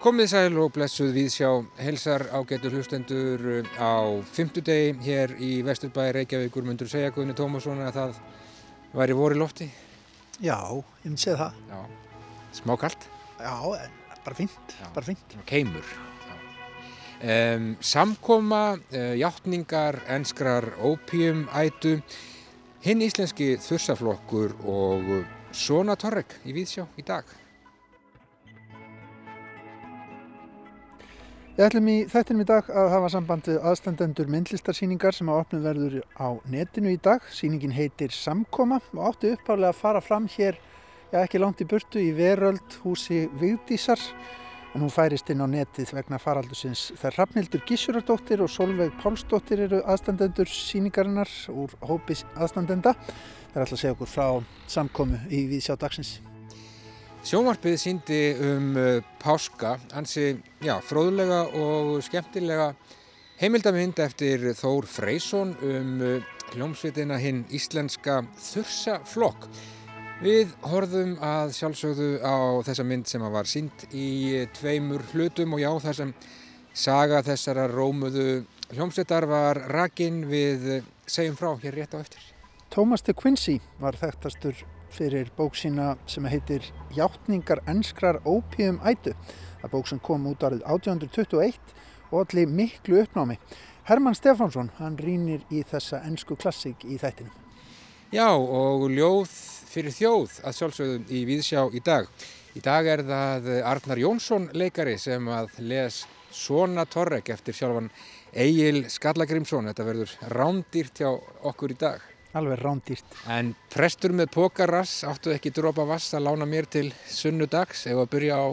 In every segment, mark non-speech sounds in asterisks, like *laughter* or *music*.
Komið sæl og blessuð við sjá helsar ágætu hlustendur uh, á fymtudegi hér í Vesturbæri Reykjavíkur myndur segja Guðni Tómasson að það væri voru lofti. Já, ég myndi segja það. Já, smá kallt. Já, bara fint, Já. bara fint. Keimur. Um, samkoma, uh, hjáttningar, enskrar ópíumætu, hinn íslenski þursaflokkur og uh, Svona Torrek í Víðsjá í dag. Við ætlum í þettinum í dag að hafa samband við aðstandendur myndlistarsýningar sem að opnu verður á netinu í dag. Sýningin heitir Samkoma og átti uppháðlega að fara fram hér, já ekki langt í burtu, í Veröld húsi Vigdísar. En hún færist inn á netið vegna faraldusins. Það er Hrafnildur Gísurardóttir og Solveig Pálsdóttir eru aðstandendur sýningarinnar úr hópi aðstandenda. Það er alltaf að segja okkur frá samkomu í Víðsjá dagsins. Sjónvarpið síndi um uh, páska, hansi, fróðlega og skemmtilega heimildamind eftir Þór Freysson um uh, hljómsveitina hinn íslenska þursaflokk. Við horfðum að sjálfsögðu á þessa mynd sem var sínd í uh, tveimur hlutum og já, þar sem saga þessara rómuðu hljómsveitar var rakin við segjum frá hér rétt á eftir. Thomas de Quincey var þekktastur fyrir bók sína sem heitir Játtningar enskrar ópíum ætu. Það bók sem kom út árið 1821 og allir miklu uppnámi. Herman Stefánsson, hann rínir í þessa ensku klassík í þættinum. Já, og ljóð fyrir þjóð að sjálfsögðum í Víðsjá í dag. Í dag er það Arnar Jónsson leikari sem að les Svona Torrek eftir sjálfan Egil Skallagrimsson. Þetta verður rándýrt hjá okkur í dag. Alveg rándýrt. En prestur með pókarrass áttu ekki dropa vass að lána mér til sunnudags ef að byrja á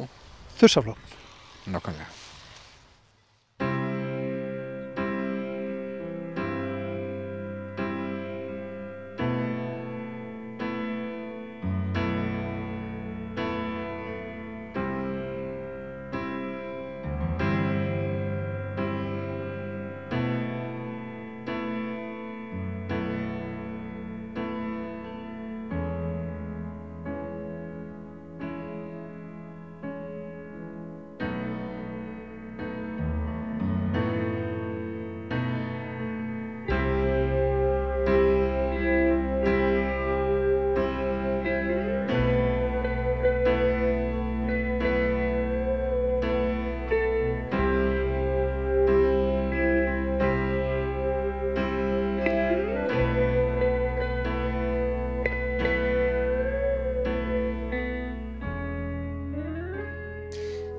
Þursaflokk. nokkanlega.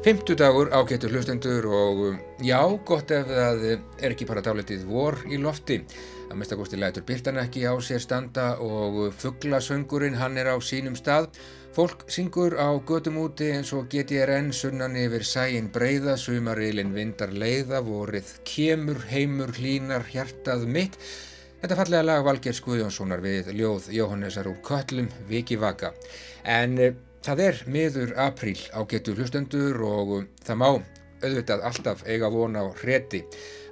Fymtudagur ágættur hlustendur og um, já, gott ef það er ekki bara dálitið vor í lofti. Að minnstakosti lætur byrtan ekki á sér standa og fugglasöngurinn hann er á sínum stað. Fólk syngur á gödum úti eins og GTRN sunnan yfir sæin breyða, sumarilinn vindar leiða, vorið kemur, heimur, hlínar, hjartað mitt. Þetta fallega lag Valgers Guðjónssonar við ljóð Jóhannesar úr Köllum, Viki Vaka. En eh, Það er miður apríl á getur hlustendur og um, það má auðvitað alltaf eiga vona á hreti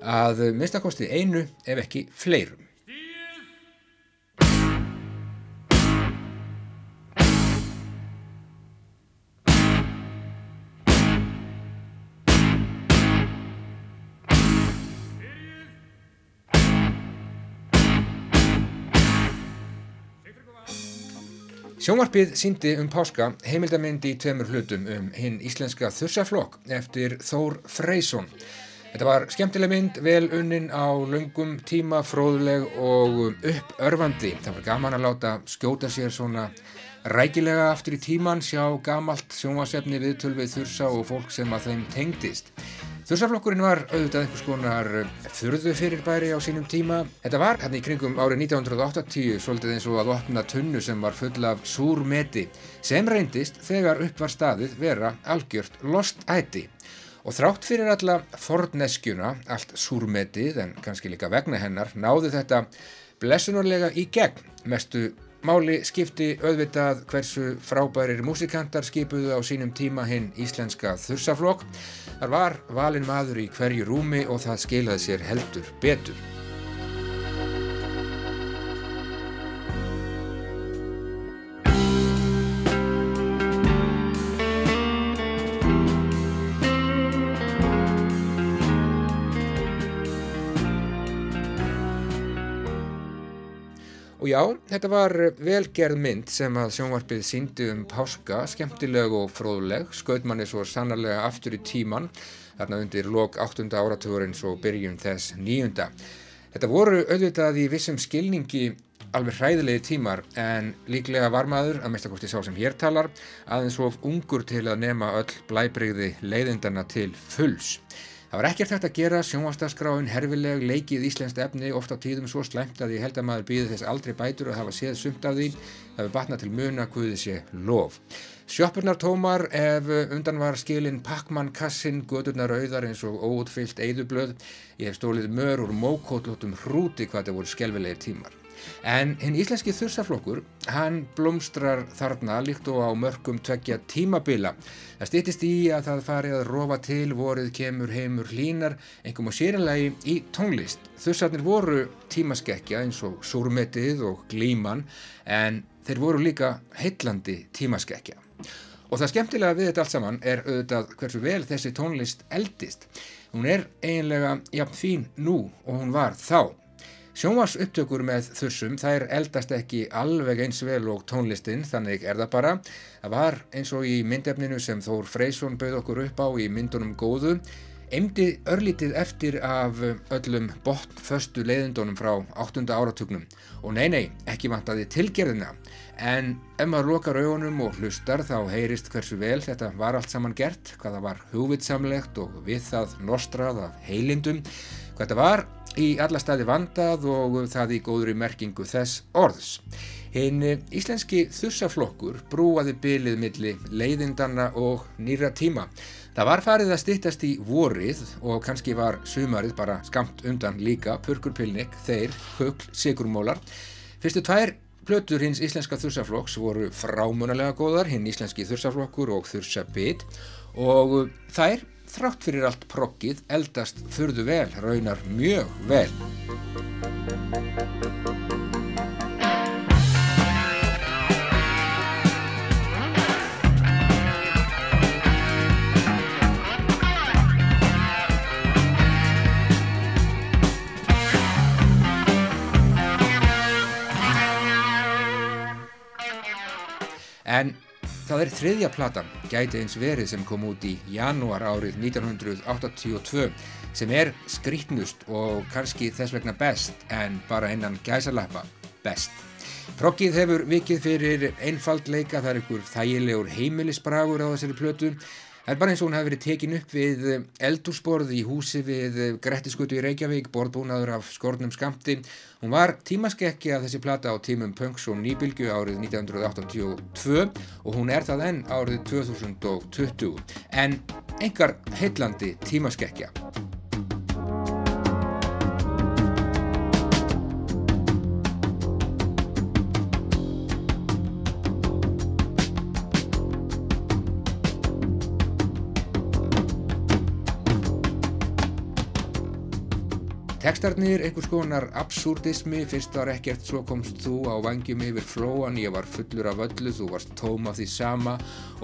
að minnstakosti einu ef ekki fleirum. Sjónvarpið síndi um páska heimildamindi í tveimur hlutum um hinn íslenska þursaflokk eftir Þór Freysson. Þetta var skemmtileg mynd, vel unnin á löngum tíma, fróðleg og uppörfandi. Það var gaman að láta skjóta sér svona rækilega aftur í tíman, sjá gamalt sjónvasefni viðtöl við þursa og fólk sem að þeim tengdist. Þursaflokkurinn var auðvitað einhvers konar þurðu fyrirbæri á sínum tíma. Þetta var hann í kringum árið 1980 svolítið eins og að opna tunnu sem var full af súrmeti sem reyndist þegar upp var staðið vera algjört lost æti. Og þrátt fyrir alla forneskjuna, allt súrmetið en kannski líka vegna hennar, náði þetta blessunarlega í gegn. Mestu máli skipti auðvitað hversu frábærir músikantar skipuðu á sínum tíma hinn íslenska þursaflokk. Þar var valin maður í hverju rúmi og það skilaði sér heldur betur. Og já, þetta var velgerð mynd sem að sjónvarpið síndi um páska, skemmtileg og fróðuleg, skaut manni svo sannarlega aftur í tíman, þarna undir lok 8. áratugurins og byrjun þess nýjunda. Þetta voru auðvitað í vissum skilningi alveg hræðilegi tímar en líklega var maður, að mestakosti sá sem hér talar, aðeins of ungur til að nema öll blæbreyði leiðindana til fulls. Það var ekkert hægt að gera sjónvastaskráin herfileg leikið íslenskt efni ofta tíðum svo slæmt að ég held að maður býði þess aldrei bætur að hafa séð sumt af því það við batna til muna hvaðið sé lof. Sjöppurnar tómar ef undan var skilin pakkmann kassin, gödurnar auðar eins og óutfyllt eigðublöð. Ég hef stólið mör úr mókótlótum hrúti hvað það voru skelvilegir tímar. En hinn íslenski þursaflokkur, hann blómstrar þarna líkt og á mörgum tveggja tímabila. Það stýttist í að það farið að rofa til, vorið kemur heimur hlínar, engum og sérinlegi í tónlist. Þursarnir voru tímaskekkja eins og súrmetið og glíman, en þeir voru líka heillandi tímaskekkja. Og það skemmtilega við þetta allt saman er auðvitað hversu vel þessi tónlist eldist. Hún er eiginlega jafn fín nú og hún var þá. Sjónvars upptökur með þursum þær eldast ekki alveg eins vel og tónlistin þannig er það bara. Það var eins og í myndefninu sem Þór Freysson bauð okkur upp á í myndunum góðu. Emdi örlítið eftir af öllum botnföstu leiðindunum frá 8. áratugnum og nei nei, ekki vantaði tilgerðina. En ef maður lokar augunum og hlustar þá heyrist hversu vel þetta var allt saman gert, hvaða var hugvitsamlegt og við það nostrað af heilindum, hvað þetta var í alla staði vandað og það í góðri merkingu þess orðs. Hinn íslenski þursaflokkur brúaði bylið milli leiðindana og nýra tíma. Það var farið að stittast í vorið og kannski var sumarið bara skamt undan líka, purkurpilnik, þeir, högl, sigurmólar. Fyrstu tvær plötur hins íslenska þursaflokks voru frámunalega góðar, hinn íslenski þursaflokkur og þursabit og þær þrátt fyrir allt proggið eldast fyrðu vel, raunar mjög vel. En Það er þriðja platan, gæti eins verið sem kom út í janúar árið 1982 sem er skrítnust og kannski þess vegna best en bara innan gæsalappa best. Proggið hefur vikið fyrir einfaldleika, það er ykkur þægilegur heimilisbragur á þessari plötu Það er bara eins og hún hafi verið tekin upp við eh, eldúsborð í húsi við eh, Grettiskutu í Reykjavík, borðbúnaður af skornum skamti. Hún var tímaskekkja þessi plata á tímum Punks og Nýbylgu árið 1982 og hún er það enn árið 2020. En engar heillandi tímaskekkja. Tekstarnir, einhvers konar absúrdismi, fyrst var ekkert, svo komst þú á vangjum yfir flóan, ég var fullur af öllu, þú varst tóm af því sama.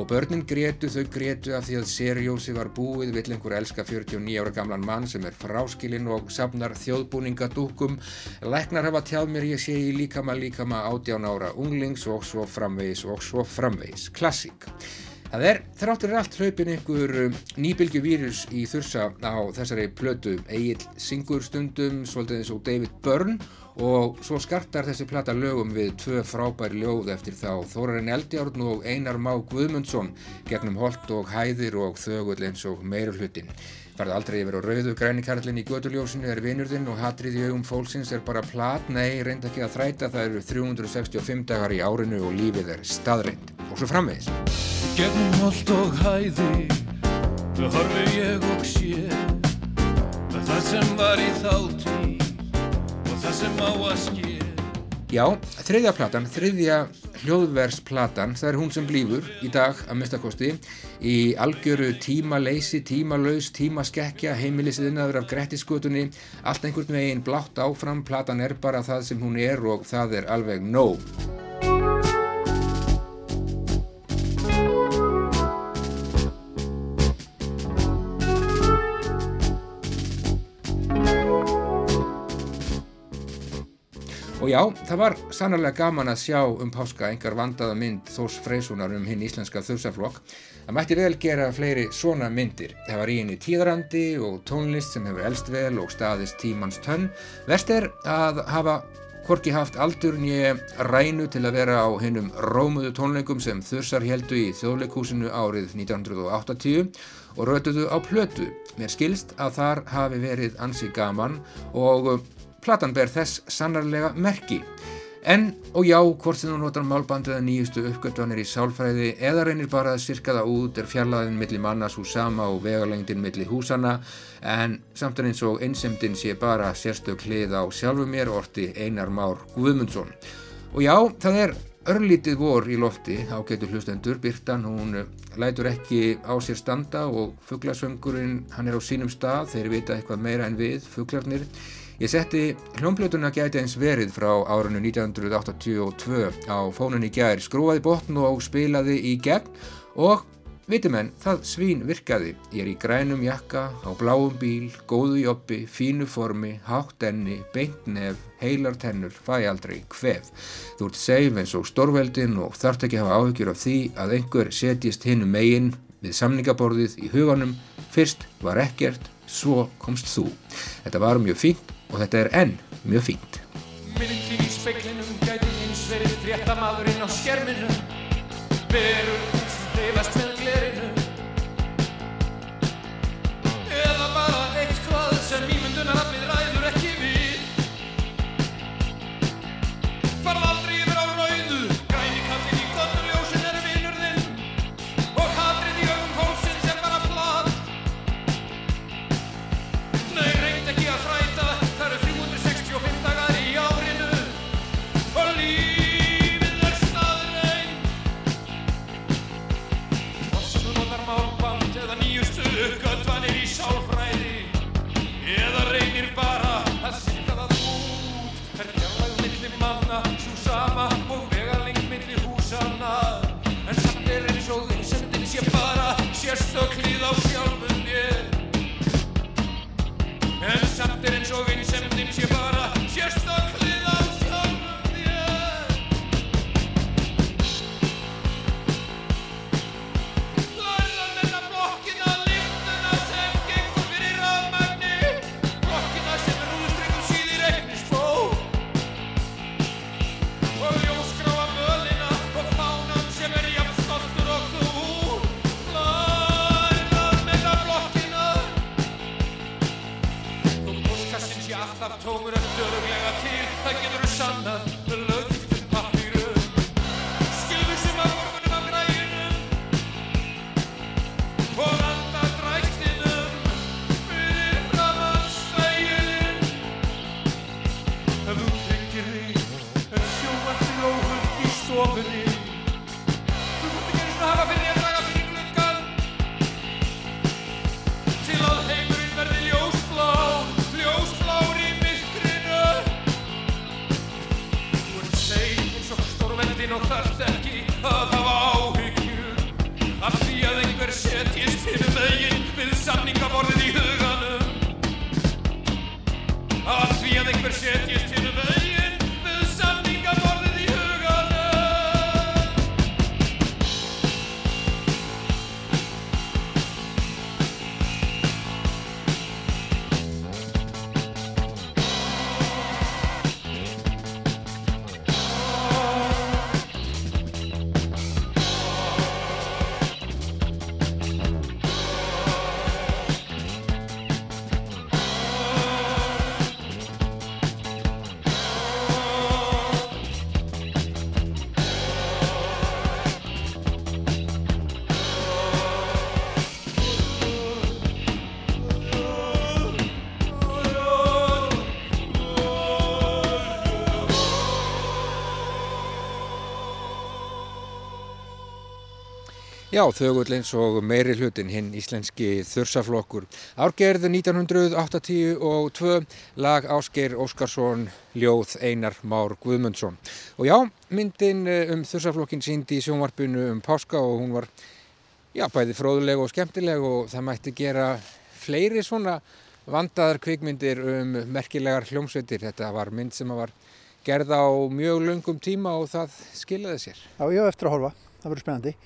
Og börnin grétu, þau grétu af því að serjósi var búið, vill einhver elska 49 ára gamlan mann sem er fráskilinn og safnar þjóðbúningadúkum, læknar hafa tjáð mér ég sé í líkama líkama 18 ára unglings og svo framvegis og svo framvegis, klassík. Það er þráttur allt hlaupin ykkur um, nýbylgu vírus í þursa á þessari plötu Egil syngur stundum, svolítið eins og David Byrne og svo skartar þessi plata lögum við tvö frábæri ljóð eftir þá Þórarinn Eldjárn og Einar Má Guðmundsson gegnum Holt og Hæðir og Þögull eins og meirulhutin. Farði aldrei yfir á rauðu grænikarlinn í göduljósinu er vinurðinn og hatrið í augum fólksins er bara plat, nei, reynd ekki að þræta, það eru 365 dagar í árinu og lífið er staðreind. Og svo framvegis. Gegnum holt og hæði, það horfi ég og sé, að það sem var í þátti og það sem á að ske. Já, þriðja platan, þriðja hljóðversplatan, það er hún sem blífur í dag að mistakosti í algjöru tímaleysi, tímalaus, tímaskekkja, heimilisiðinnaður af grettiskutunni, allt einhvern veginn blátt áfram, platan er bara það sem hún er og það er alveg nóg. Já, það var sannarlega gaman að sjá um páska engar vandaða mynd Þós Freysunar um hinn íslenska þursaflokk. Það mætti vel gera fleiri svona myndir. Það var í henni tíðarandi og tónlist sem hefur elst vel og staðist tímans tönn. Vest er að hafa Korki haft aldur nýja rænu til að vera á hennum rómuðu tónleikum sem þursar heldu í þjóðleikúsinu árið 1980 og rötuðu á plötu. Mér skilst að þar hafi verið ansi gaman og platan ber þess sannarlega merki. En, og já, hvort sem þú notar málbandið að nýjustu uppgötvanir í sálfræði eða reynir bara að styrka það út er fjallaðin millir mannas úr sama og vegalengdin millir húsana en samt er eins og einsemdin sé bara sérstök hlið á sjálfu mér orti Einar Már Guðmundsson. Og já, það er örlítið vor í lofti á getur hlustendur, Byrtan, hún lætur ekki á sér standa og fugglasöngurinn, hann er á sínum stað, þeir vita eitthvað meira en við, fugglarnir. Ég setti hljómblötuna gæti eins verið frá árunnu 1982 á fónunni gær, skrúaði botn og spilaði í gegn og vitimenn, það svín virkaði. Ég er í grænum jakka, á bláum bíl, góðu jobbi, fínu formi, hátt enni, beint nef, heilar tennur, fæ aldrei, hvef. Þú ert seif eins og stórveldin og þarft ekki hafa áhyggjur af því að einhver setjist hinnu megin við samningaborðið í huganum. Fyrst var ekkert, svo komst þú. Þetta var mjög fínt og þetta er enn mjög fínt. Minnum þín í speiklinum gæti eins verið fréttamadurinn á skerminu Verur sem hrifast með glerinu Eða bara eitthvað sem ímyndunaraflið vinsemdin sé bara Já, þögull eins og meiri hlutin hinn íslenski þursaflokkur. Árgerð 1982, lag Ásgeir Óskarsson, ljóð Einar Már Guðmundsson. Og já, myndin eh, um þursaflokkin síndi í sjónvarpinu um páska og hún var, já, bæði fróðuleg og skemmtileg og það mætti gera fleiri svona vandaðar kvikmyndir um merkilegar hljómsveitir. Þetta var mynd sem var gerð á mjög lungum tíma og það skilaði sér. Já, ég á eftir að horfa, það verður spennandi.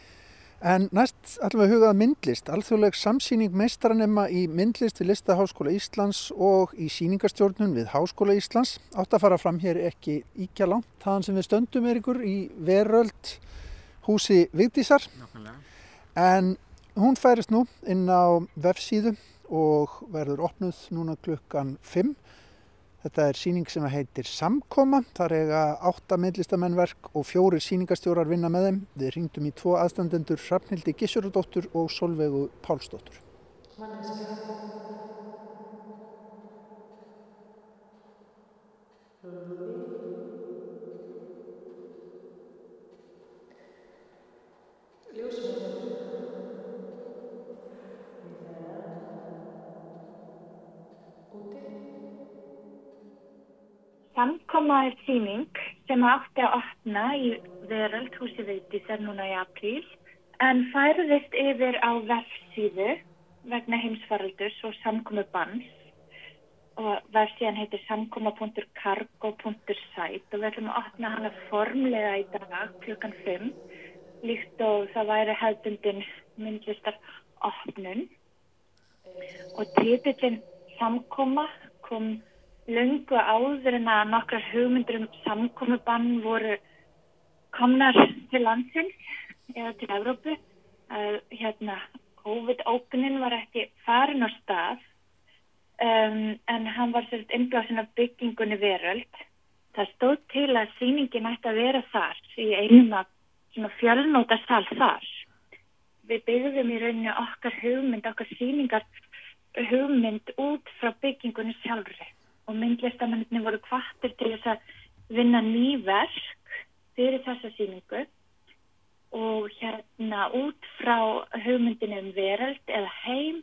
En næst ætlum við að hugað myndlist, alþjóðleg samsýning meistaranema í myndlist við Listaháskóla Íslands og í sýningarstjórnun við Háskóla Íslands. Átt að fara fram hér ekki íkja langt, þaðan sem við stöndum er ykkur í veröld húsi Vigdísar. En hún færist nú inn á vefsíðu og verður opnuð núna klukkan 5. Þetta er síning sem heitir Samkoma. Það er eiga átta myndlistamennverk og fjóri síningastjórar vinna með þeim. Við ringdum í tvo aðstandendur Hrafnildi Gissurudóttur og Solveigu Pálsdóttur. Samkoma er síning sem átti að opna í veröld húsi Vigdísar núna í apríl en færðist yfir á vefsíðu vegna heimsfaraldurs og samkomu banns og vefsíðan heitir samkoma.cargo.site og við ætlum að opna hana formlega í dag klukkan 5 líkt og það væri hefðbundin myndlistar opnun og titillin samkoma kom löngu áður en að nokkrar hugmyndur um samkomibann voru komnar til landsins eða til Evrópu. Uh, hérna, COVID-ókunin var ekki farin á stað um, en hann var sérst innblásin af byggingunni veröld. Það stóð til að síningin ætti að vera þar í einum af fjölnóta sal þar. Við byggðum í rauninu okkar hugmynd, okkar síningar hugmynd út frá byggingunni sjálfri og myndlistamennir voru kvartir til þess að vinna ný verk fyrir þessa síningu og hérna út frá hugmyndinu um veröld eða heim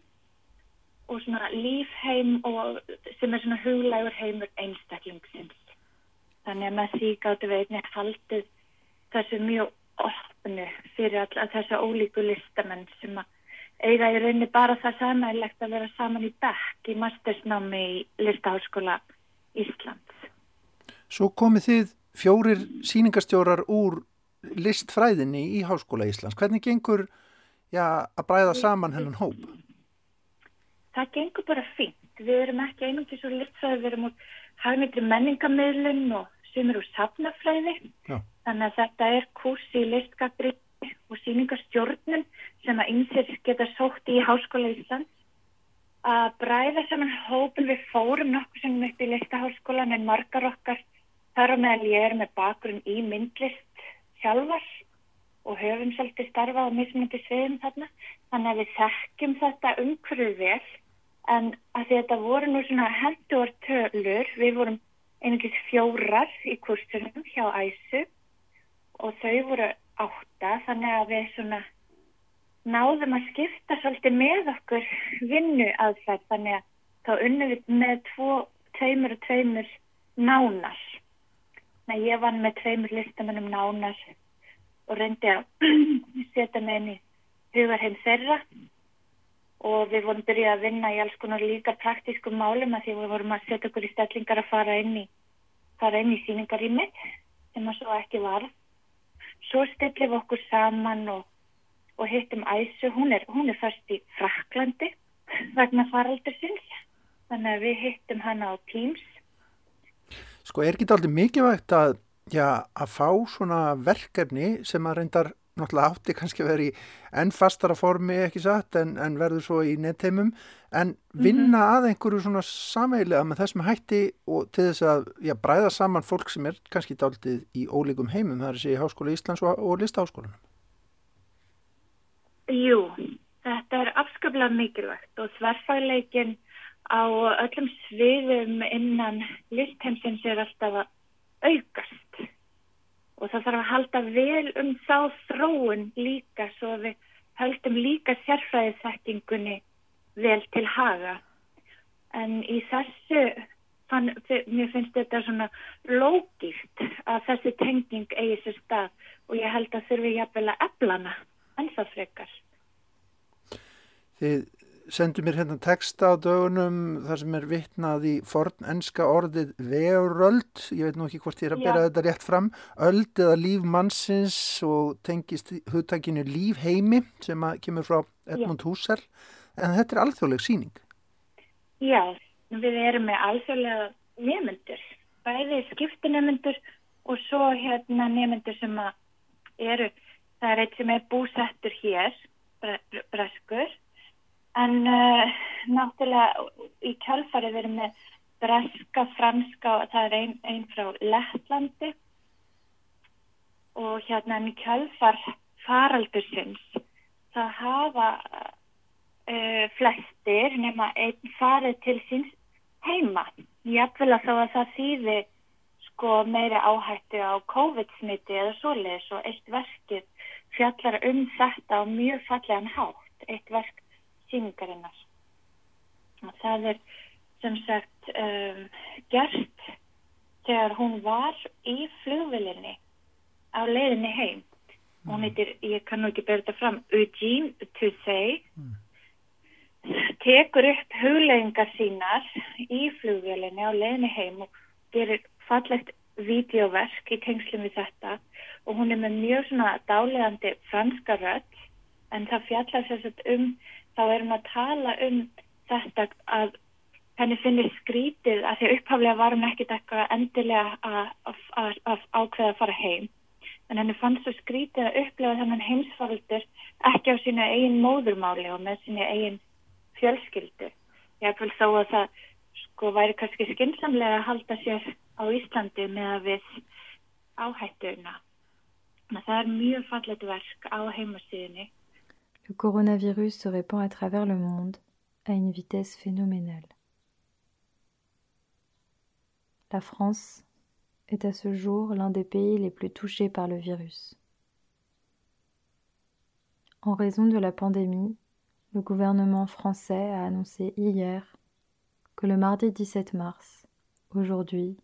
og svona lífheim og sem er svona huglægur heimur einstaklingsins. Þannig að með því gáttu við einnig haldið þessu mjög opnu fyrir alla þessa ólíku listamenn sem að eiga í rauninni bara það samægilegt að vera saman í bekk í mastersnámi í Listaháskóla Íslands. Svo komið þið fjórir síningastjórar úr listfræðinni í Háskóla Íslands. Hvernig gengur já, að bræða saman hennan hóp? Það gengur bara fínt. Við erum ekki einungis úr listfræði, við erum úr hagnitri menningamöðlun og sem eru úr safnafræði. Já. Þannig að þetta er kurs í listgagri og síningarstjórnum sem að einsir geta sótt í Háskóla Íslands að bræða saman hópin við fórum nokkuð sem upp í listaháskólan en margar okkar þar á meðal ég er með bakgrunn í myndlist sjálfars og höfum svolítið starfað á mismundi sviðum þarna. Þannig að við þekkjum þetta umhverfið vel. En að þetta voru nú svona hendur tölur, við vorum einungis fjórar í kursunum hjá Æsu og þau voru átta þannig að við svona náðum að skipta svolítið með okkur vinnu aðferð þannig að þá unnum við með tvo, tveimur og tveimur nánar. Nei, ég vann með tveimur listamennum nánar og reyndi að *clears throat* setja með henni hugarheim þeirra og við vorum byrjuð að vinna í alls konar líka praktískum málum að því við vorum að setja okkur í stellingar að fara inn í, í síningar í mitt sem að svo ekki var. Svo stillum við okkur saman og og hittum Æsu, hún er, hún er fast í Fraklandi vegna faraldur sinns þannig að við hittum hana á Teams. Sko er ekki aldrei mikilvægt að, já, að fá svona verkefni sem að reyndar náttúrulega átti kannski að vera í enn fastara formi ekki satt en, en verður svo í nettheimum en vinna mm -hmm. að einhverju svona sameilega með þessum hætti og til þess að já, bræða saman fólk sem er kannski daldið í ólíkum heimum það er þessi í Háskóla Íslands og, og Listaháskólanum. Jú, þetta er afskaplega mikilvægt og þverfagleikin á öllum sviðum innan listheimsins er alltaf að aukast og það þarf að halda vel um þá þróun líka svo að við höldum líka sérfræðisettingunni vel til haga. En í þessu, fann, mér finnst þetta svona lógilt að þessi tenging eigi sér stað og ég held að þurfi jafnvel að eflana ennþá frekar. Þið sendu mér hérna texta á dögunum þar sem er vittnað í forn enska orðið veröld, ég veit nú ekki hvort ég er að bera Já. þetta rétt fram, öld eða líf mannsins og tengist hugtakinu lífheimi sem kemur frá Edmund Husserl, en þetta er alþjóðleg síning. Já, við erum með alþjóðlega nefnendur, bæði skiptinemnendur og svo hérna nefnendur sem eru, það er eitt sem er búsettur hér, breskur, en uh, náttúrulega í kjálfarið við erum með breska, franska og það er einn ein frá Lettlandi og hérna í kjálfar faraldursins það hafa uh, flestir nema einn farið til síns heima. Vil að þá að það þýði sko meiri áhættu á COVID-smiti eða svoleiðis og eitt verkið fjallar um þetta á mjög fallegan hátt, eitt verk síningarinnar. Það er sem sagt um, gert þegar hún var í flugvilinni á leiðinni heim. Hún mm. heitir, ég kannu ekki berða þetta fram, Eugene Toussey, mm. tekur upp hugleggingar sínar í flugvilinni á leiðinni heim og gerir fallegt videoverk í tengslum við þetta og hún er með mjög svona dálegandi franska rödd en það fjallar sérstaklega um þá er hún að tala um þetta að henni finnir skrítið að því upphaflega var hún ekkit eitthvað endilega að ákveða að fara heim en henni fannst svo skrítið að upplega þennan heimsfaldur ekki á sína eigin móðurmáli og með sína eigin fjölskyldu ég vil þó að það sko væri kannski skynnsamlega að halda sér á Íslandi með að við áhættuna. Það er mjög fallet verk á heimasíðinni. Le coronavirus se répand à travers le monde à une vitesse phénoménale. La France est à ce jour l'un des pays les plus touchés par le virus. En raison de la pandémie, le gouvernement français a annoncé hier que le mardi 17 mars, aujourd'hui,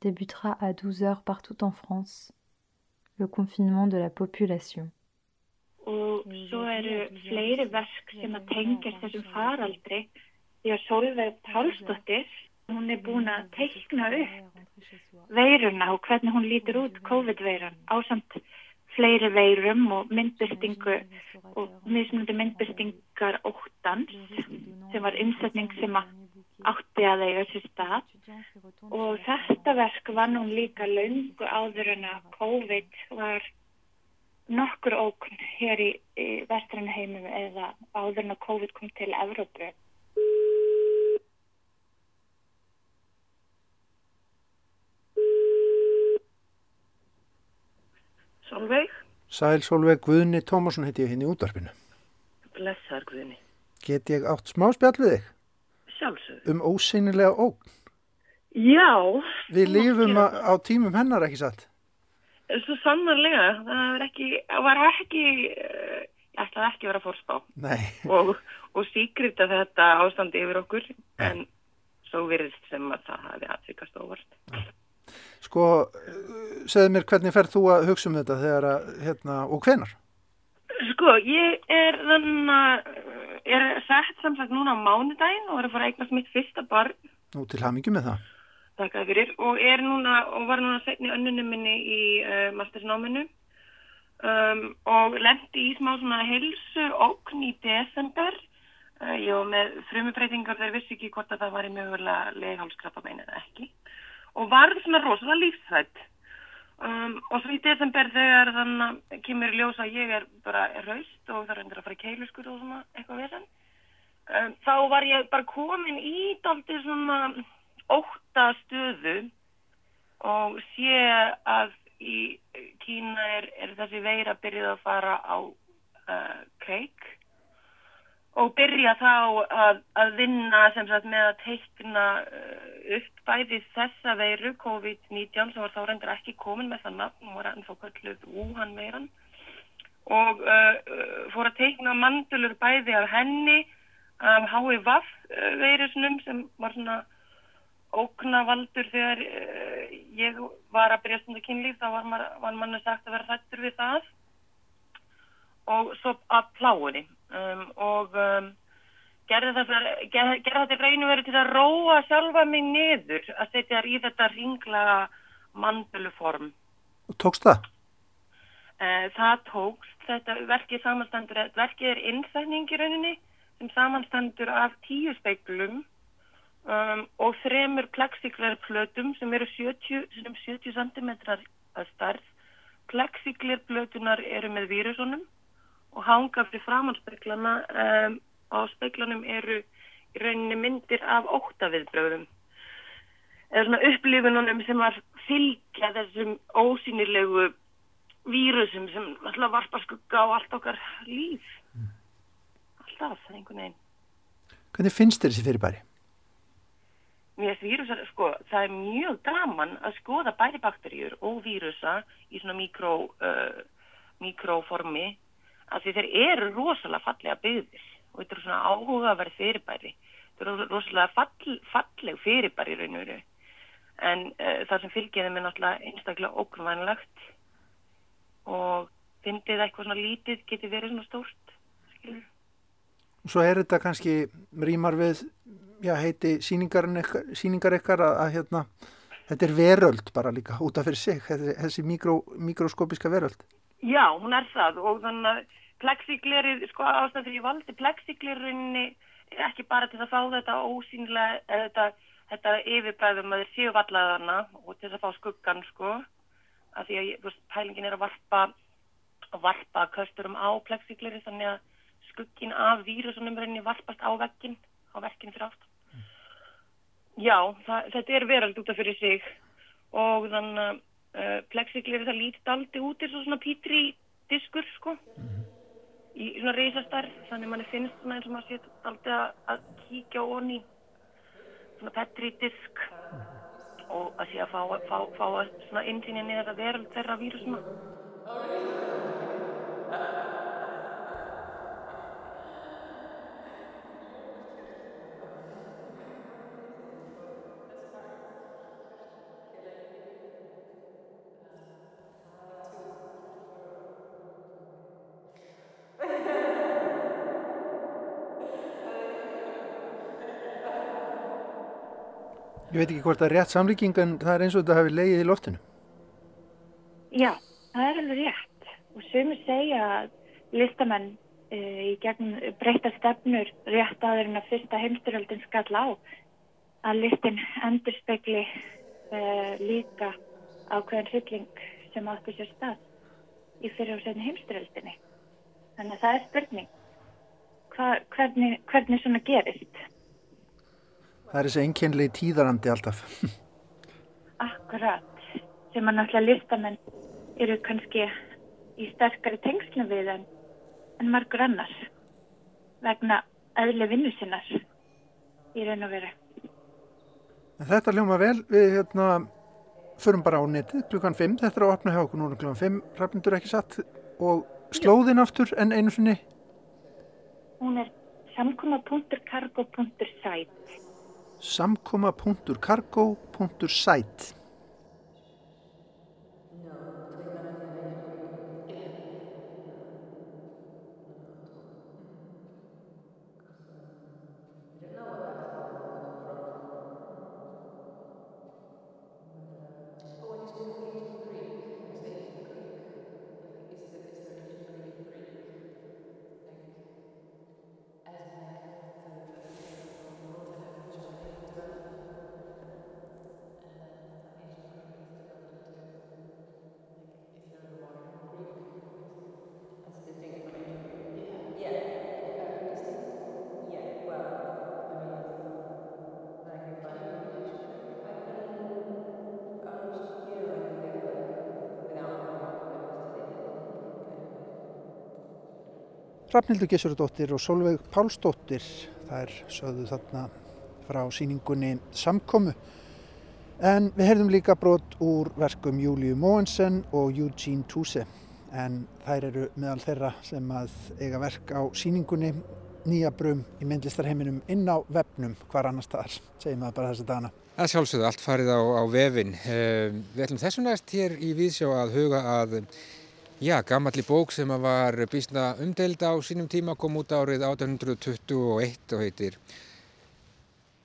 débutera à 12 heures partout en France le confinement de la population. Og svo eru fleiri verk sem að tengja þessum faraldri. Því að Solveig Pálsdóttir hún er búin að teikna upp veiruna og hvernig hún lítur út COVID-veiran ásamt fleiri veirum og myndbyrtingu og mismundi myndbyrtingar óttans sem var innsetning sem að átti að eiga sér stað. Og þetta verk var nú líka laungu áður en að COVID var nokkur ókn hér í, í vestrannu heimum eða áður en að COVID kom til Evrópu. Solveig? Sæl Solveig Guðni Tómasson heiti ég hinn hérna í útvarpinu. Blessar Guðni. Get ég átt smá spjall við þig? sjálfsög. Um ósynilega ógn? Já. Við lifum á tímum hennar ekki satt? Svo sannarlega, það var ekki, var ekki eh, ég ætlaði ekki að vera fórspá og, og síkrit að þetta ástandi yfir okkur Nei. en svo virðist sem að það hafi aðsvikast óvart. Sko, segð mér hvernig ferð þú að hugsa um þetta þegar að, hérna, og hvenar? Sko, ég er þannig að er sett samsagt núna á mánudaginn og er að fara að eignast mitt fyrsta barn. Nú til hamingi með það. Takk fyrir og er núna og var núna setni önnunum minni í uh, mastersnáminu um, og lendi í smá svona helsu okn í desember. Uh, ég var með frumupreitingar þegar vissi ekki hvort að það var í mögulega leghálskrappa meina eða ekki og var svona rosalega lífsvætt. Um, og svo í desember þegar þannig kemur ljósa að ég er bara raust og það endur að fara í keiluskur og svona eitthvað veðan um, þá var ég bara komin í daldi svona óta stöðu og sé að í Kína er, er þessi veira byrjuð að fara á uh, kreik og byrja þá að, að vinna sem sagt með að teikna uh, upp bæði þessa veiru COVID-19 sem var þá reyndir ekki komin með það nafn, hún var ennþá kölluð Wuhan veiran og uh, uh, fór að teikna mandulur bæði af henni af HIV uh, veirusnum sem var svona óknavaldur þegar uh, ég var að byrja stundu kynlíf þá var, var manni sagt að vera hrættur við það og svo að pláinni um, og um, gerði þetta, raun og verið til að róa sjálfa mig niður að setja þær í þetta ringlaga manduluform. Tókst það? Eh, það tókst, þetta verkið samanstendur, verkið er innsetning í rauninni sem samanstendur af tíu speiklum um, og þremur plexiglerplötum sem eru 70, sem 70 cm að starf. Plexiglerplötunar eru með vírusunum og hanga fyrir framanspeiklana um, á speiklanum eru í rauninni myndir af óttaviðbröðum eða svona upplifununum sem var fylgja þessum ósýnilegu vírusum sem alltaf varpa skugga á allt okkar líf. Alltaf, það er einhvern veginn. Hvernig finnst þér þessi fyrirbæri? Mér finnst vírusar, sko, það er mjög gaman að skoða bæri bakteríur og vírusa í svona mikró, uh, mikróformi af því þeir eru rosalega fallega byggðir og þetta eru svona áhugaverð fyrirbæri. Þetta eru rosalega fall, falleg fyrirbæri raun og veru. En uh, það sem fylgir þeim er náttúrulega einstaklega ógrunvænlegt og fyndið eitthvað svona lítið geti verið svona stórt, skilur. Svo er þetta kannski rýmar við, já, heiti síningar ykkar að, að hérna, þetta er veröld bara líka út af fyrir sig, þessi, þessi mikró, mikroskopiska veröld. Já, hún er það og þannig að plexiglerið, sko ástæður því ég valdi plexiglerunni ekki bara til að fá þetta ósýnilega, þetta, þetta yfirbæðum að þeir séu vallaðana og til að fá skuggan, sko, að því að veist, pælingin er að varpa, að varpa kösturum á plexigleri þannig að skuggin af vírusunum reyni varpast á vekkin, á vekkin fyrir átt. Mm. Já, það, þetta er verald út af fyrir sig og þannig að uh, plexigleri það lítið aldrei út eins og svona pítri diskur, sko. Mm í svona reysastarf þannig manni finnst svona eins og maður sétt aldrei að, að kíkja onni svona petridisk og að sé að fá, fá, fá svona innsýninni þetta veröld þeirra vírusma Ég veit ekki hvort það er rétt samlíking en það er eins og þetta hafi leiðið í loftinu. Já, það er alveg rétt og sumir segja að listamenn e, í gegn breyta stefnur rétt en að fyrsta heimstyröldin skall á að listin endur spekli e, líka ákveðan hrylling sem áttu sér stað í fyrir og setni heimstyröldinni. Þannig að það er spurning Hva, hvernig, hvernig svona gerist. Það er þessi einkennlegi tíðarandi alltaf. *laughs* Akkurat, sem að náttúrulega listamenn eru kannski í sterkari tengslum við en, en margur annars vegna öðli vinnu sinnar í raun og veru. Þetta hljóma vel, við hérna förum bara á netið klukkan 5, þetta er að opna hjá okkur núna klukkan 5, ræfnindur ekki satt og slóðin aftur en einu sinni? Hún er samkoma.cargo.site samkoma.cargo.site Rafnildur Gessurdóttir og Solveig Pálsdóttir þær sögðu þarna frá síningunni Samkomu en við heyrðum líka brot úr verkum Júliu Móensen og Eugene Tuse en þær eru meðal þeirra sem að eiga verk á síningunni nýja brum í myndlistarheiminum inn á vefnum hvar annar staðar, segjum við bara þessi dana. Það sjálfsögðu allt farið á, á vefin. Eh, við ætlum þessum næst hér í Víðsjá að huga að Já, gammalli bók sem var bísna umdeld á sínum tíma kom út árið 1821 og heitir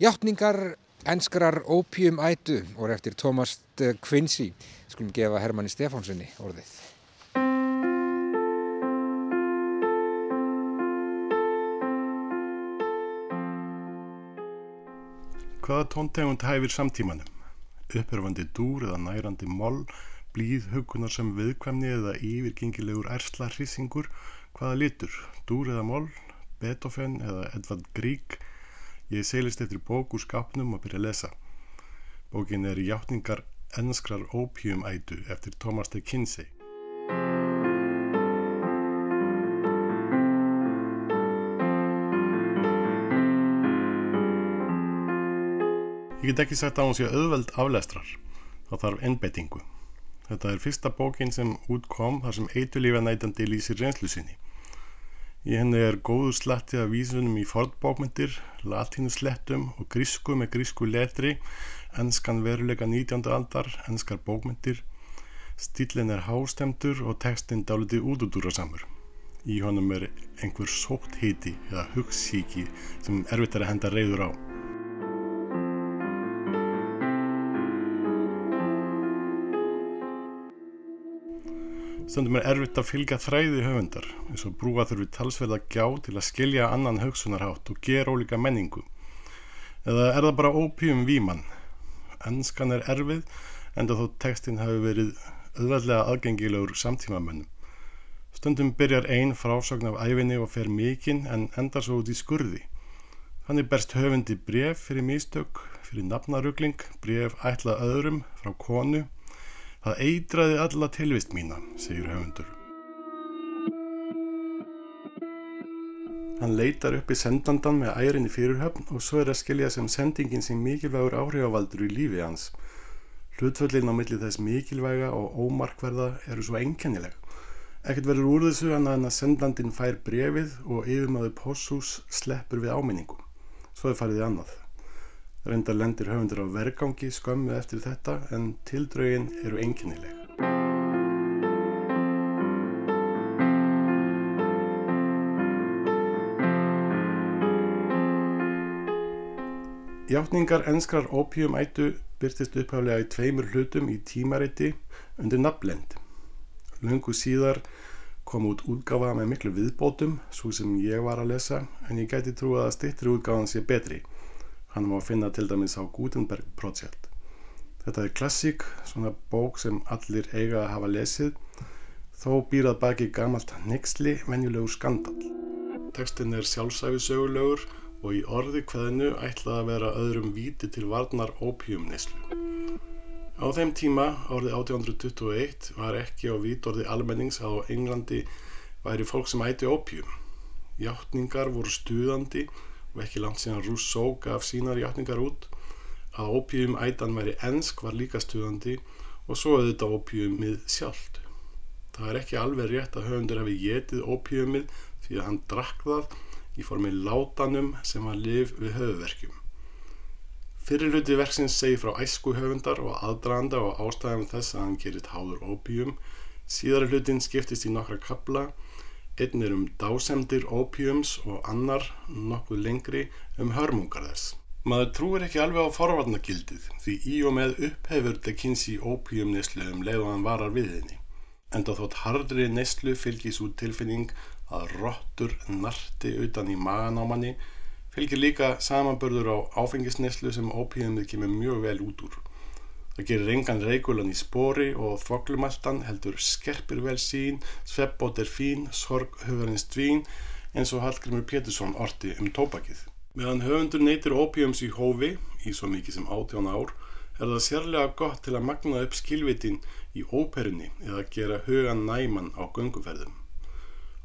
Hjáttningar enskrar ópjum ætu og er eftir Thomas Quincy. Skulum gefa Hermanni Stefánssoni orðið. Hvaða tóntegund hæfir samtímanum? Upphörfandi dúr eða nærandi moll, blíð hugunar sem viðkvæmni eða yfirgengilegur ersla hrissingur? Hvaða litur? Dúr eða moll? Beethoven eða Edvard Grieg? Ég seilist eftir bók úr skapnum og byrja að lesa. Bókin er Hjáttningar ennskrar ópjumætu eftir Thomas de Kinsey. Ég get ekki sagt að hún sé auðveld aflestrar. Það þarf ennbettingu. Þetta er fyrsta bókin sem útkom þar sem eitulífa nætandi lýsir reynslu sinni. Í henni er góður slatti af vísunum í fordbókmyndir, latínuslettum og grísku með grísku letri, ennskan veruleika 19. aldar, ennskar bókmyndir. Stílinn er hástemtur og textinn dáliti útudúra samur. Í honum er einhver sótt hiti eða hugssíki sem erfitt er að henda reyður á. Stundum er erfitt að fylgja þræði höfundar eins og brúa þurfi talsverða gjá til að skilja annan högsunarhátt og gera ólíka menningu. Eða er það bara ópjum víman? Ennskan er erfið enda þó textin hafi verið auðvöldlega aðgengilegur samtímamönnum. Stundum byrjar einn frásagn af æfinni og fer mikinn en endar svo út í skurði. Þannig berst höfundi bref fyrir místök, fyrir nafnarugling, bref ætlað öðrum frá konu Það eitraði alla tilvist mína, segir höfundur. Hann leitar upp í sendandan með ærinni fyrirhöfn og svo er að skilja sem sendingin sem mikilvægur áhrifavaldur í lífi hans. Hlutföllin á milli þess mikilvæga og ómarkverða eru svo enkennileg. Ekkert verður úr þessu en að sendandin fær brefið og yfirmaður póshús sleppur við áminningu. Svo er farið annað. Reyndar lendir höfundur á vergangi skömmu eftir þetta en tildraugin eru einkennileg. Hjáttningar enskrar ópíumætu byrtist upphaflega í tveimur hlutum í tímariti undir nafnlend. Lungu síðar kom út útgafa með miklu viðbótum, svo sem ég var að lesa, en ég gæti trú að stittri útgáðan sé betri. Hann má finna til dæmis á Gutenberg Project. Þetta er klassík, svona bók sem allir eiga að hafa lesið, þó býrað baki gamalt nexli venjulegur skandal. Tekstin er sjálfsæfisögulegur og í orði hvaðinu ætlað að vera öðrum víti til varnar ópjumneslu. Á þeim tíma, árið 1821, var ekki á vítorði almennings að á Englandi væri fólk sem æti ópjum. Hjáttningar voru stuðandi ekki langt síðan Rousseau gaf sínar hjáttningar út að ópíum ætan væri ensk var líka stuðandi og svo auðvitað ópíumið sjálft. Það er ekki alveg rétt að höfundur hefði getið ópíumið því að hann drakk það í formi látanum sem var liv við höfuverkjum. Fyrir hluti verksins segi frá æsku höfundar og aðdraðanda og ástæðum þess að hann gerir háður ópíum. Síðara hlutin skiptist í nokkra kabla Einn er um dásemdir ópjums og annar, nokkuð lengri, um hörmungar þess. Maður trúir ekki alveg á forvarnagildið því í og með upphefur De Kinsey ópjumneslu um leið og hann varar við henni. Enda þótt hardri neslu fylgis út tilfinning að rottur narti utan í maganámanni fylgir líka samanbörður á áfengisneslu sem ópjumið kemur mjög vel út úr. Það gerir engan reikulan í spori og þvoglumaltan heldur skerpir vel sín, sveppbót er fín, sorg hugarins dvín eins og Hallgrimur Pétursson orti um tópakið. Meðan höfundur neytir ópíums í hófi, í svo mikið sem átján ár, er það sérlega gott til að magna upp skilvitin í óperunni eða gera hugan næman á gunguferðum.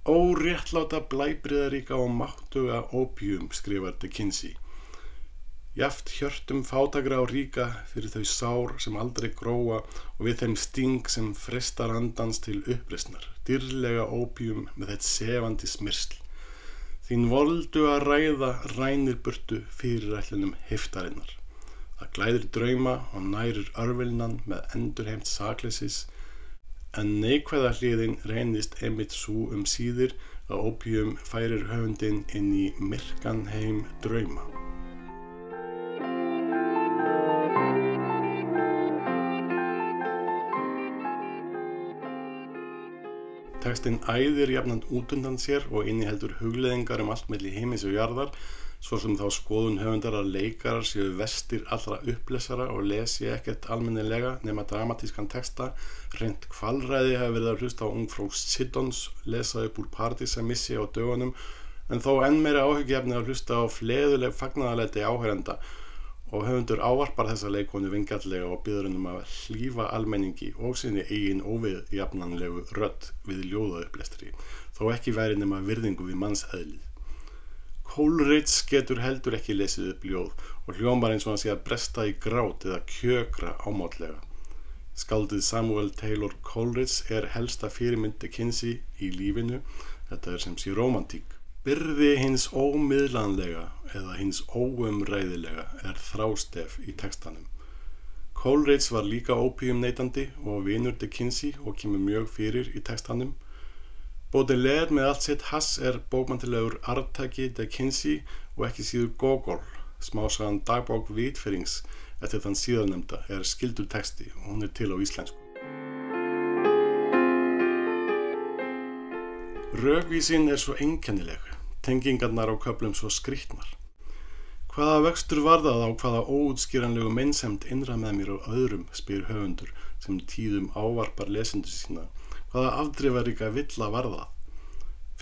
Ó réttláta blæbriðaríka og máttuga ópíum skrifar De Kinsey Jaft hjörtum fátakra á ríka fyrir þau sár sem aldrei gróa og við þeim sting sem frestar andans til uppristnar, dyrlega ópjum með þeitt sefandi smyrsl. Þín voldu að ræða rænir burtu fyrirætlinum heftarinnar. Það glæðir drauma og nærir örvilnan með endurheimt saklesis. en neikvæða hliðin reynist einmitt svo um síðir að opium færir höfundin inn í myrkan heim drauma. Tekstinn æðir jafnand út undan sér og inniheldur hugleðingar um allt melli heimis og jarðar, svo sem þá skoðun höfundar að leikarar séu vestir allra upplesara og lesi ekkert almennilega nema dramatískan teksta. Rent kvalræði hefur verið að hlusta á ungfró Siddons lesa upp úr Partisamissi á dögunum, en þó enn meira áhugjefni að hlusta á fleðuleg fagnadaleti áhærenda og höfundur ávarpar þessa leikonu vingallega og byður hennum að hlýfa almenningi og sinni eigin óviðjafnanlegu rött við ljóðaupplæstri, þó ekki væri nema virðingu við mannshæðlið. Coleridge getur heldur ekki lesið upp ljóð og hljómar eins og hann sé að bresta í grát eða kjökra ámátlega. Skaldið Samuel Taylor Coleridge er helsta fyrirmyndi kynsi í lífinu, þetta er sem sé romantík. Byrði hins ómiðlanlega eða hins óumræðilega er þrástef í tekstanum. Coleridge var líka ópíum neytandi og vinur de Kinsey og kemur mjög fyrir í tekstanum. Baudelaire með allt sitt hass er bókmantilegur artæki de Kinsey og ekki síður Gogol, smásagan dagbók vitferings eftir þann síðanemda er skildur teksti og hún er til á íslensku. Rögvísin er svo enkennileg tengingarnar á köplum svo skrítnar. Hvaða vöxtur var það á hvaða óútskýranlegu meinsemt innra með mér og öðrum, spyr höfundur sem tíðum ávarpar lesendur sína. Hvaða afdrifaríka villa var það?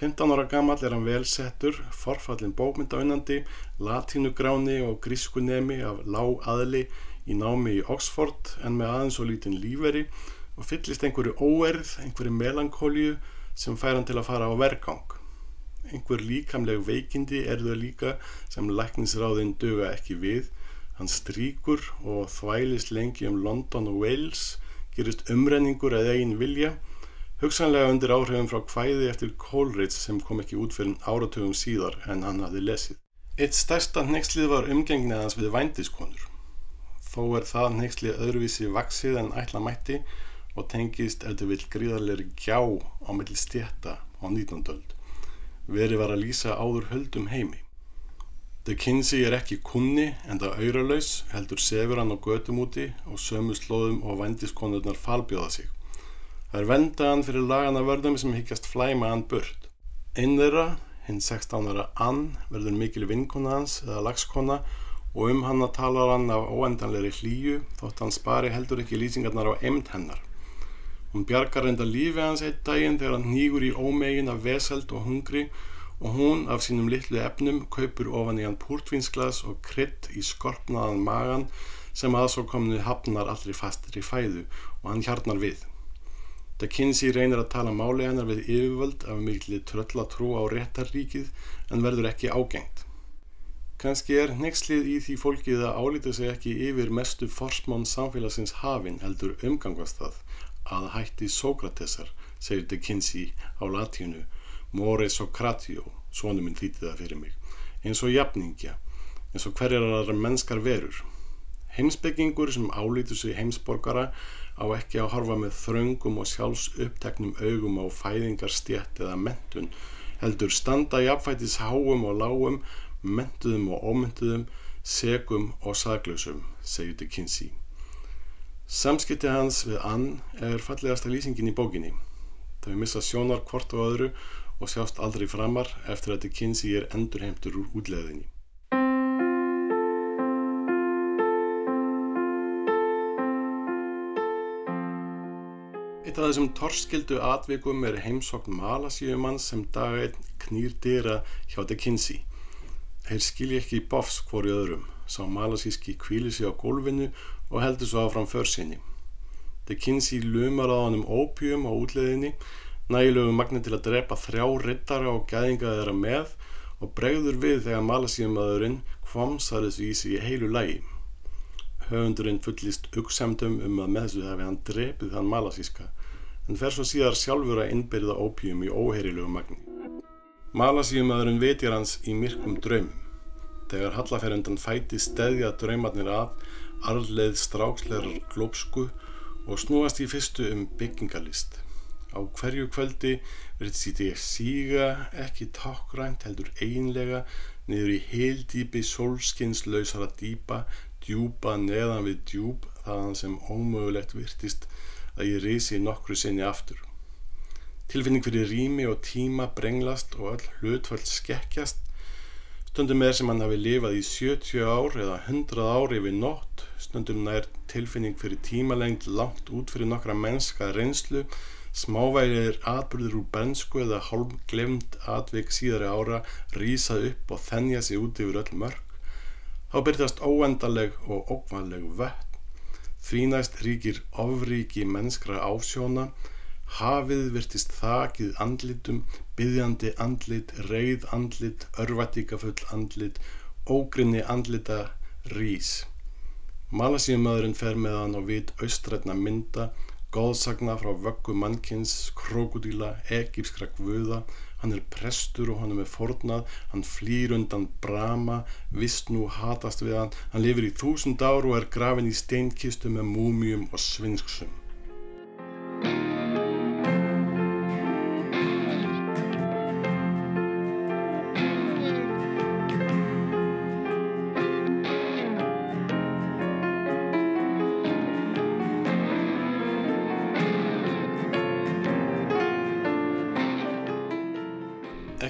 15 ára gammal er hann vel settur, forfallin bókmyndaunandi, latínugráni og grískunemi af lág aðli í námi í Oxford en með aðeins og lítinn líferi og fyllist einhverju óerð, einhverju melankólju sem fær hann til að fara á vergang. Einhver líkamleg veikindi er þau líka sem læknisráðin döga ekki við. Hann stríkur og þvælist lengi um London og Wales gerist umrenningur eða eigin vilja hugsanlega undir áhrifum frá hvæði eftir Coleridge sem kom ekki út fyrir áratugum síðar en hann hafði lesið. Eitt stærsta nexlið var umgengni hans við vændiskonur. Þó er það nexlið öðruvísi vaksið en ætla mætti og tengist eftir vil gríðarleiri gjá á melli stjætta á 19. öld verið var að lýsa áður höldum heimi. De Kinsey er ekki kunni en það auðralaus heldur sefur hann á götum úti og sömu slóðum og vendiskonurnar falbjóða sig. Það er vendaðan fyrir lagana vörðum sem higgjast flæma hann burt. Einn þeirra, hinn 16 ára Ann, verður mikil vinkona hans eða lagskona og um hann að tala hann af óendanleiri hlýju þótt hann spari heldur ekki lýsingarnar á emnd hennar. Hún bjargar enda lífi hans eitt daginn þegar hann nýgur í ómegin af veseld og hungri og hún af sínum litlu efnum kaupur ofan í hann púrtvinsglas og krydd í skorpnaðan magan sem aðsókomnu hafnar allri fastir í fæðu og hann hjarnar við. Da Kinsey reynir að tala máli hennar við yfirvöld af mikli tröllatrú á réttarríkið en verður ekki ágengt. Kanski er nexlið í því fólkið að álita sig ekki yfir mestu forsmán samfélagsins hafin heldur umgangast það að hætti Sókratesar, segir De Kinsey á latínu, more Socratio, svonu minn þýtti það fyrir mig, eins og jafningja, eins og hverjar aðra mennskar verur. Heimsbyggingur sem álítur sig heimsborgara á ekki að horfa með þröngum og sjálfs uppteknum augum á fæðingarstjætt eða mentun, heldur standa í apfætis háum og lágum, mentuðum og ómentuðum, segum og saglösum, segir De Kinsey. Samskipti hans við Ann er fallegasta lýsingin í bókinni. Þau missa sjónar hvort og öðru og sjást aldrei framar eftir að Kinsey er endurheimtur úr útleðinni. Eitt af þessum torskildu atvikum er heimsokn Malasíumann sem dag einn knýr dýra hjá De Kinsey. Þeir skilji ekki bofs hvori öðrum. Sá malasíski kvíli sig á gólfinu og heldur svo áfram försinni. De Kinsey lumar á hann um ópjum á útleðinni, nægilegu magni til að drepa þrjá rittara og gæðinga þeirra með og bregður við þegar malasíumadurinn kvamsariðsvísi í heilu lægi. Höfundurinn fullist uggsemdum um að með þessu hefði hann drepið hann malasíska en fer svo síðar sjálfur að innbyrða ópjum í óheirilegu magni. Malasíumadurinn vetjar hans í myrkum draumum. Þegar Hallaferundan fæti steðja draumarnir að arleið strákslegar glópsku og snúast í fyrstu um byggingalist. Á hverju kvöldi verður þetta ég síga ekki takkrænt heldur einlega niður í heildýpi solskinslausara dýpa, djúpa neðan við djúp þaðan sem ómögulegt virtist að ég reysi nokkru sinni aftur. Tilfinning fyrir rými og tíma brenglast og all hlutföld skekkjast Stundum er sem hann hafi lifað í 70 ár eða 100 ár yfir nótt, stundum nær tilfinning fyrir tímalengd langt út fyrir nokkra mennska reynslu, smávægir atbyrður úr bensku eða hálf glemt atvik síðari ára rýsa upp og þennja sig út yfir öll mörg. Þá byrjast óendaleg og ókvæðleg vött, því næst ríkir ofríki mennskra ásjóna, Hafið virtist þakið andlitum, byðjandi andlit, reyð andlit, örvatíkafull andlit, ógrinni andlita rís. Malasíumadurinn fer með hann á vit austrætna mynda, góðsagna frá vöggu mannkins, krokodíla, egípskra guða, hann er prestur og hann er með fornað, hann flýr undan brama, vist nú hatast við hann, hann lifir í þúsund ár og er grafin í steinkistu með múmium og svinsksum.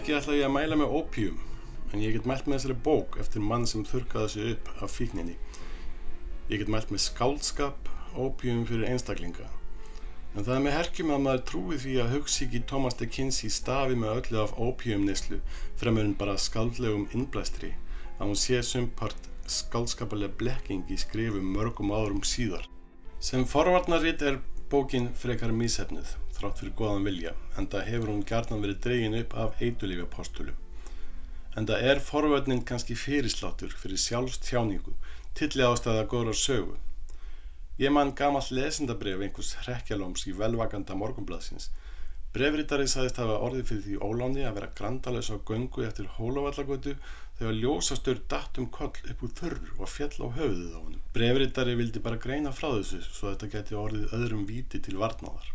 Ekki ætla ég að mæla með opium, en ég get mælt með þessari bók eftir mann sem þurkaði sig upp af fíkninni. Ég get mælt með skáldskap, opium fyrir einstaklinga. En það er með herkjum að maður trúi því að hugssíki Thomas de Kinsey stafi með öllu af opiumnislu fremur en bara skaldlegum innblæstri, að hún sé sumpart skaldskapalega blekking í skrifum mörgum árum síðar. Sem forvarnaritt er bókin frekar mísefnið þrátt fyrir goðan vilja, en það hefur hún gærnan verið dregin upp af eitulífjapostulum. En það er forvöldnin kannski fyrirsláttur fyrir sjálfstjáningu, tilli ástæða góðrar sögu. Ég mann gamall lesendabref einhvers hrekkjalóms í velvakanda morgunbladsins. Brefritari sagðist hafa orðið fyrir því óláni að vera grandalös á göngu eftir hólavallagotu þegar ljósastur datt um koll upp úr þörr og fjall á höfuðið á hann. Brefritari vildi bara greina frá þessu svo þetta geti orðið öðrum víti til varnáðar.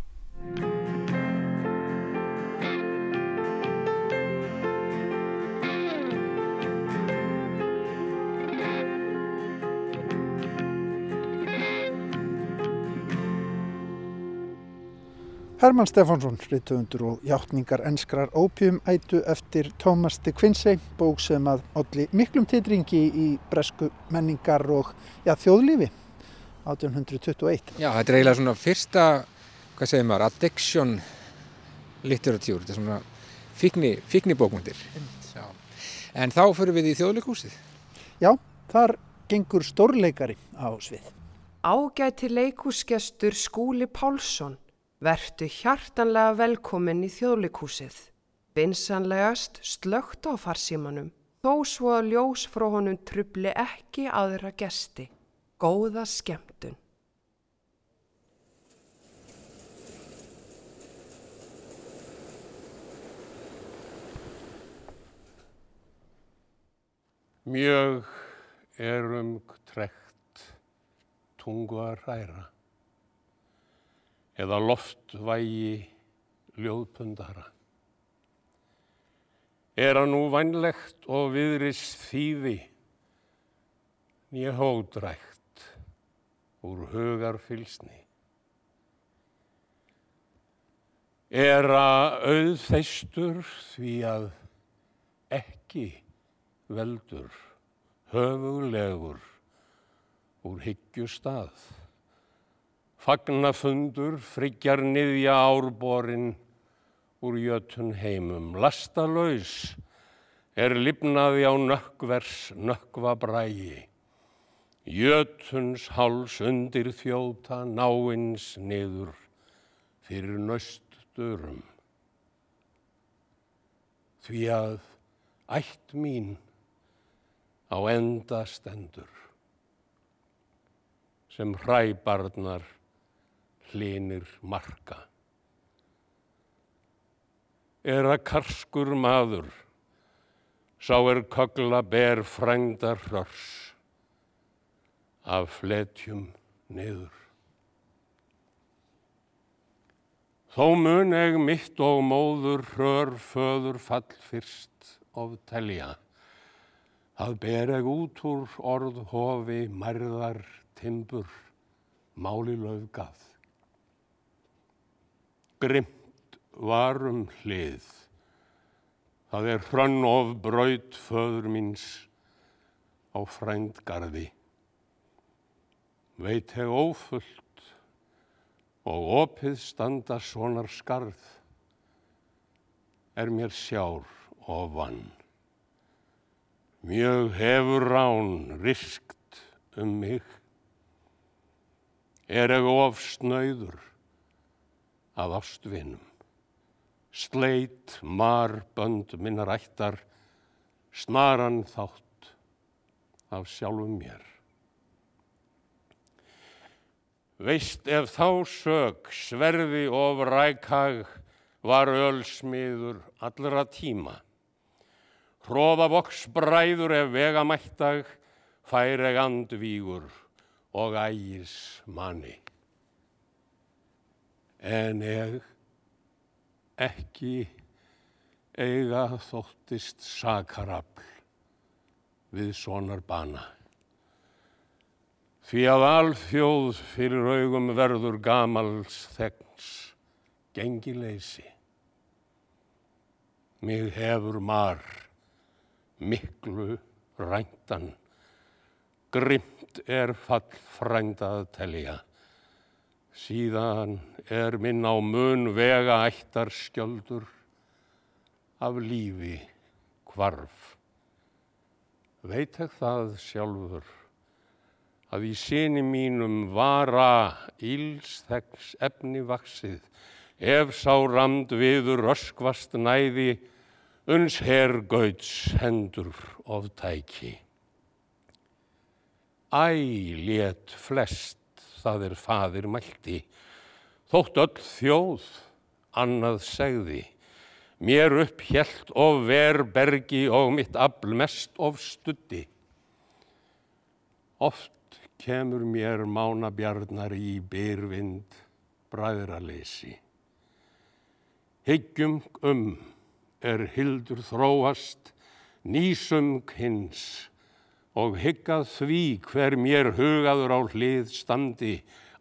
Herman Stefánsson, rítuðundur og hjáttningar enskrar ópjumætu eftir Thomas de Quincey, bók sem að olli miklum titringi í bresku menningar og já, þjóðlífi 1821. Já, þetta er eiginlega svona fyrsta, hvað segir maður, addiction litteratúr, þetta er svona fíkni, fíkni bókmyndir. En þá fyrir við í þjóðleikúsið. Já, þar gengur stórleikari á svið. Ágæti leikúsgestur Skúli Pálsson Vertu hjartanlega velkomin í þjóðleikúsið. Vinsanlegast slögt á farsímanum, þó svo að ljós frá honum trubli ekki aðra gesti. Góða skemmtun. Mjög erum trekt tungu að hræra eða loftvægi ljóðpundara. Er að nú vannlegt og viðrist þýði nýja hódrækt úr hugarfylsni. Er að auðþeistur því að ekki veldur höfulegur úr hyggjustað. Fagnafundur friggjar niðja árborin úr jötun heimum. Lastalaus er lifnaði á nökkvers nökkva brægi. Jötuns háls undir þjóta náins niður fyrir nöstdurum. Því að ætt mín á enda stendur sem hræbarnar hlinir marka. Er að karskur maður, sá er kögla ber frændar hrörs af fletjum niður. Þó mun eg mitt og móður hrör föður fall fyrst of telja. Það ber eg út úr orð hofi mærðar timbur, máli löfgað. Grimt varum hlið, það er hrönn of braut föður míns á frændgarði. Veit heg ófullt og opið standa sonar skarð, er mér sjár og vann. Mjög hefur rán riskt um mig, er eg of snöyður af ástvinum. Sleit mar bönd minnar ættar, snaran þátt af sjálfum mér. Veist ef þá sög sverði of rækhag var ölsmiður allra tíma. Hróða voks bræður ef vegamættag færeg andvígur og ægis manni. En eg ekki eiga þóttist sakarafl við sonar bana. Því að alþjóð fyrir augum verður gamals þegns gengileysi. Mig hefur mar miklu ræntan, grimt er fall frændað telja. Síðan er minn á mun vega ættar skjöldur af lífi kvarf. Veit ekki það sjálfur að í sinni mínum vara ílsþeggs efni vaksið, ef sá ramd viður röskvast næði, uns hergauts hendur of tæki. Æ, let flest, það er fadir mælti, þótt öll þjóð, annað segði, mér upp hjælt of ver bergi og mitt afl mest of studdi. Oft kemur mér mánabjarnar í byrvind bræðraleysi. Hyggjum um er hildur þróast, nýsum kynns og hyggað því hver mér hugaður á hlið standi,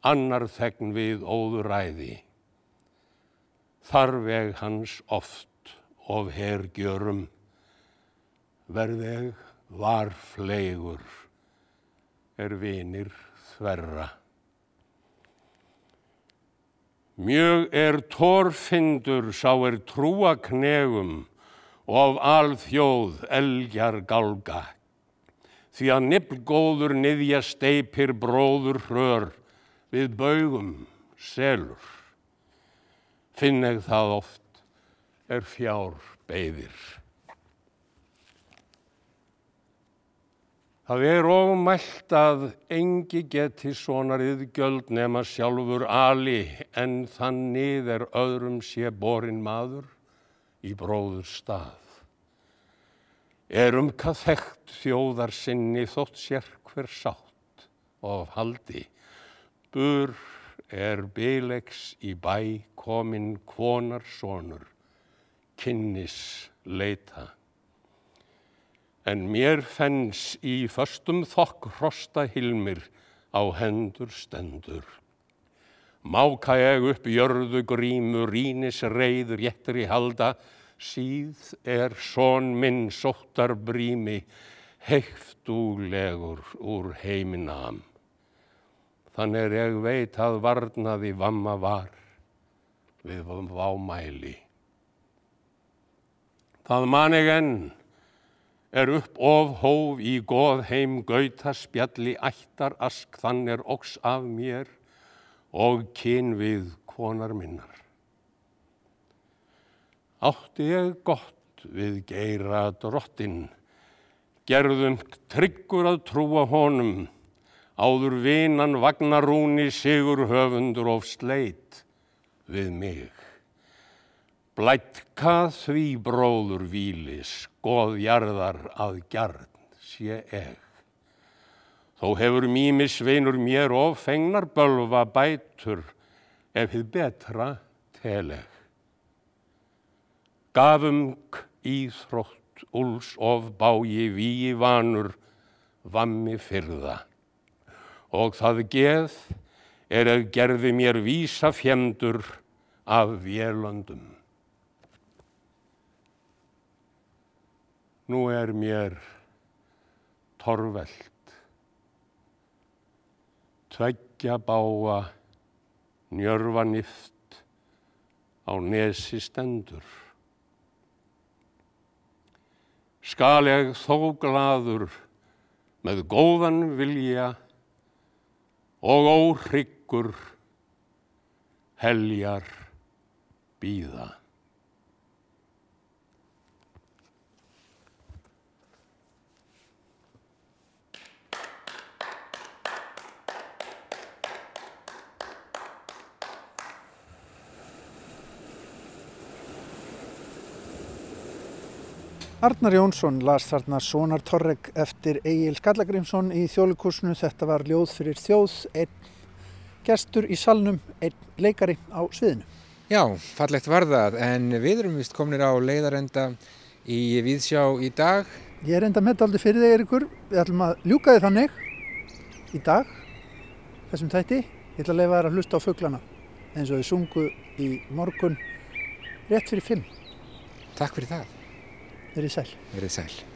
annar þegn við óðuræði. Þarveg hans oft of hergjörum, verðeg var fleigur er vinir þverra. Mjög er torfindur sá er trúa knegum og af alþjóð elgjar gálga. Því að niflgóður niðja steipir bróður hrör við baugum selur. Finneg það oft er fjár beðir. Það er ómælt að engi geti sonarið gjöld nema sjálfur ali en þannig er öðrum sé borin maður í bróður stað. Erum hvað þekkt þjóðar sinni þótt sér hver sátt og haldi. Bur er bilegs í bæ komin kvonar sonur, kynnis leita en mér fenns í föstum þokk hrosta hilmir á hendur stendur. Máka ég upp jörðu grímu, rínis reyð réttur í halda, síð er són minn sóttar brími, heiftúlegur úr heiminam. Þannig er ég veit að varnaði vamma var við vámæli. Það man ég enn, er upp of hóf í goð heim gauta spjalli ættar ask þann er óks af mér og kyn við konar minnar. Átti ég gott við geira drottin, gerðum tryggur að trúa honum, áður vinan vagnarúni sigur höfundur of sleit við mig. Blætka því bróður vílis, goðjarðar að gjarn sé eg. Þó hefur mýmis veinur mér of fengnar bölva bætur ef þið betra feleg. Gafumg íþrótt, úls of bái, víi vanur, vammi fyrða. Og það geð er að gerði mér vísa fjemdur af vélöndum. Nú er mér torvelt, tveggja báa, njörfa nift á nesi stendur. Skal ég þó gladur með góðan vilja og óhryggur heljar býða. Arnar Jónsson las þarna Sónar Torreg eftir Egil Skallagrimsson í þjóðlikursinu. Þetta var ljóð fyrir þjóð, einn gestur í salnum, einn leikari á sviðinu. Já, fallegt var það, en við erum vist kominir á leiðarenda í Víðsjá í dag. Ég er enda með aldrei fyrir þig, Erikur. Við ætlum að ljúka þið þannig í dag, þessum þætti. Ég ætla að leifa þær að hlusta á fugglana eins og þau sungu í morgun rétt fyrir fimm. Takk fyrir það. Verið sæl. Verið sæl.